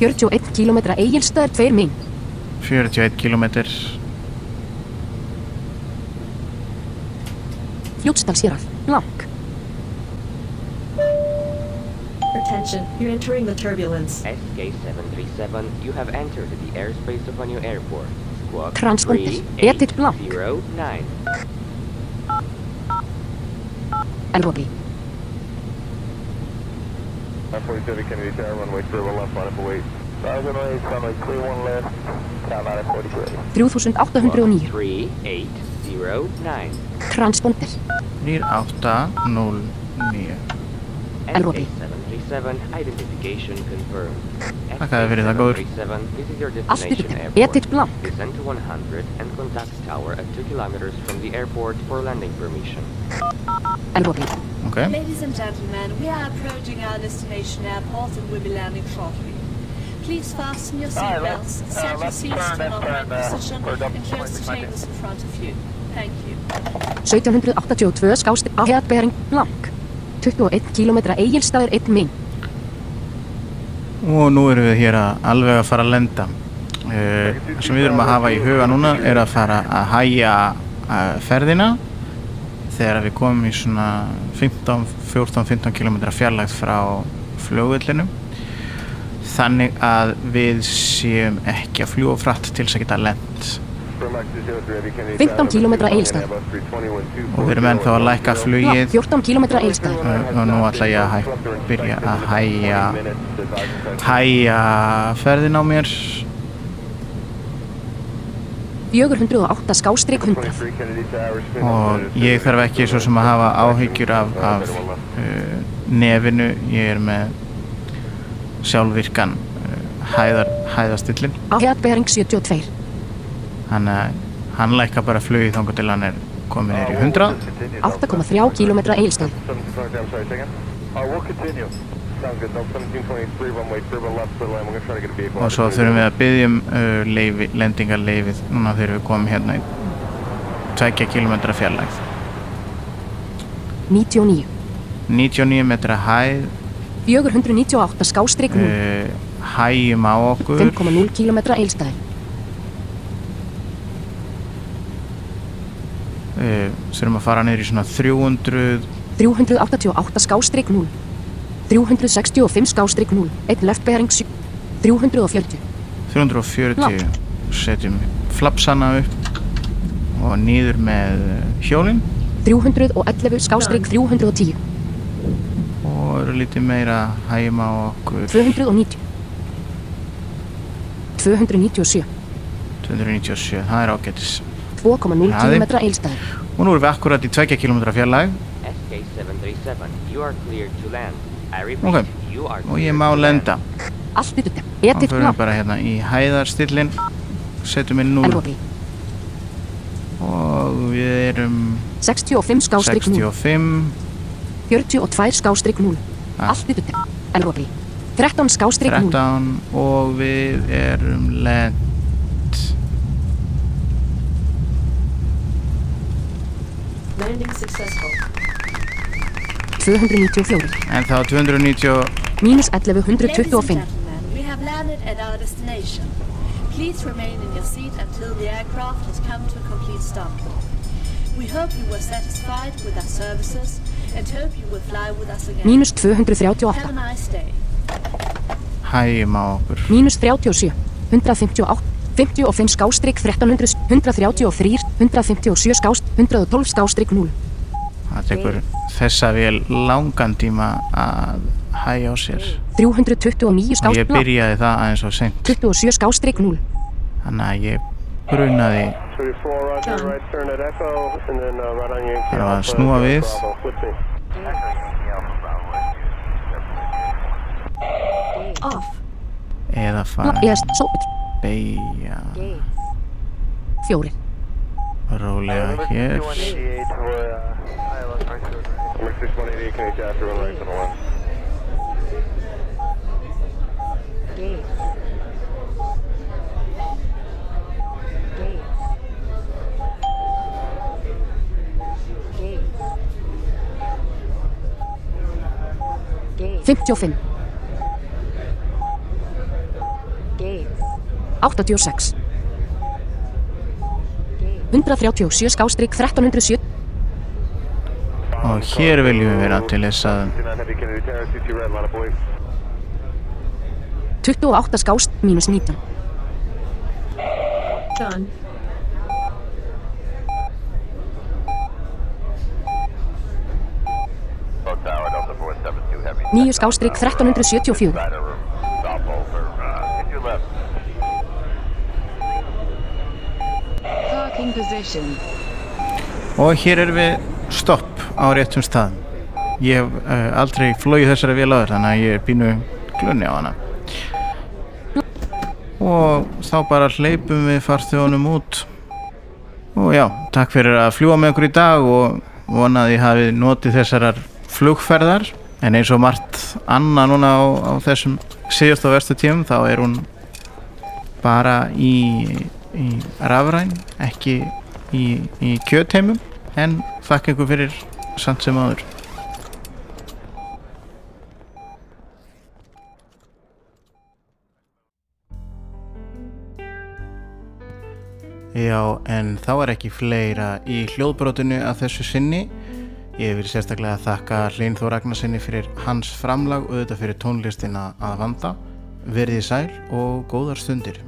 41 km eigilstaðir 2 mín. 41 km Fljótsdalsérað. Blank. Attention, you're entering the turbulence. SK737, you have entered the airspace of a new airport. Squawk Transponder. Edit blank. 3809. Elrobi. 947 Kennedy Tower, runway 31 left, line up await. 1008, runway 31 left, count 943. 3809. 3809. Transponder. 3809 Elrobi. SK737 identification confirmed. Þakkaði fyrir það, góður. SK737, this is your destination airport. Descend to 100 and contact tower at 2 kilometers from the airport for landing permission. Elrobi. Okay. Ladies and gentlemen, we are approaching our destination airport and will be landing shortly. Please fasten your Alright, let's- seatbelts, uh, set your seats turn to an and upright uh, position, and close point the behind chambers in front of you. Thank you. 1782 skást ahead bearing blank 21 km eigilstaður 1 minn. Og nú erum við hér að alveg að fara að lenda. Uh, það sem við erum að hafa í huga núna er að fara að hæja uh, ferðina. Þegar við komum í svona 15, 14-15 km fjarlægt frá flugvöllinum þannig að við séum ekki að fljúa frætt til þess að geta lent 15 km eigilstaður og við erum ennþá að lækka flugið. 14 km eigilstaður og, og nú ætla ég að hæ, byrja að hæja hæja ferðin á mér. 408 skástrík 100 og ég þarf ekki svo sem að hafa áhyggjur af, af uh, nefinu. Ég er með sjálfvirkan uh, hæðar, hæðastillin ahead bearing 72 hann, hann lækka bara flugið þangar til hann er komin er í 100 8,3 km eigilstaður we'll continue. Sounds good. No, 1723, runway 31 left, clear line. We're gonna try to get a vehicle. og svo þurfum við að byggja um uh, leifi, lendingarleifið núna þegar við komum hérna í 2 km fjarlægð 99 99 metra hæð 498 skástrík 0 uh, hægjum á okkur 5,0 km eigilstaður uh, þurfum að fara niður í svona 300 388 skástrík 0 365 skástrík 0 1 left bearing 7 340 340 setjum flapsana upp og nýður með hjólinn 311 skástrík 310 og eru lítið meira hægjum á okkur. 290 297 297, það er ágætis 2,0 Hraði. km eigilstaður og nú erum við akkurat í 2 km fjarlæg SK737, you are clear to land. I repeat, ok, you are og ég má lenda. Allt í þetta edit fyrir við bara hérna í hæðarstillin setjum inn 0 Elrobi og við erum 65 skástrík 0 65 42 skástrík 0 Ah. allt í þetta Elrobi 13 skástrík 0 13 og við erum lent Landing successful. 294 en þá 290 mínus Ladies and 1125 gentlemen, we have landed at our destination. Please remain in your seat until the aircraft has come to a complete stop. We hope you were satisfied with our services and hope you will fly with us again. mínus Have a 238 nice day. hægjum á okkur mínus 37 158 55 skástrík 1300 133 157 skást 112 skástrík 0 það tekur þessa vel langan tíma að hægja á sér. 329 og ég skást byrjaði það aðeins og seint. 27 skástrík 0 þannig að ég brunaði 34, roger, right turn at Echo, and then right on Yankee Það var að snúa við. Eða fara beigja fjórin. Rólega hér. Fymtjó fimm. 86 137 skástrygg 1307 Og hér viljum við vera til þess að 28 skást mínus 19 Done. Nýju skástrygg 1374 Og hér er við stopp á réttum staðum. Ég hef uh, aldrei flóið þessari vél áður þannig að ég er pínu glunni á hana. Og þá bara hleypum við farþjónum út. Og já, takk fyrir að fljúa með okkur í dag og vonaði hafi notið þessarar flugferðar. En eins og margt annað núna á, á þessum síðust og verstu tíum þá er hún bara í, í rafræn, ekki í, í kjötheimum en þakka ykkur fyrir samt sem áður. Já, en þá er ekki fleira í hljóðbrotinu að þessu sinni. Ég vil sérstaklega þakka Hlyn Þór Ragnarsinni fyrir hans framlag og auðvitað fyrir tónlistina að vanda. Verðið sæl og góðar stundir.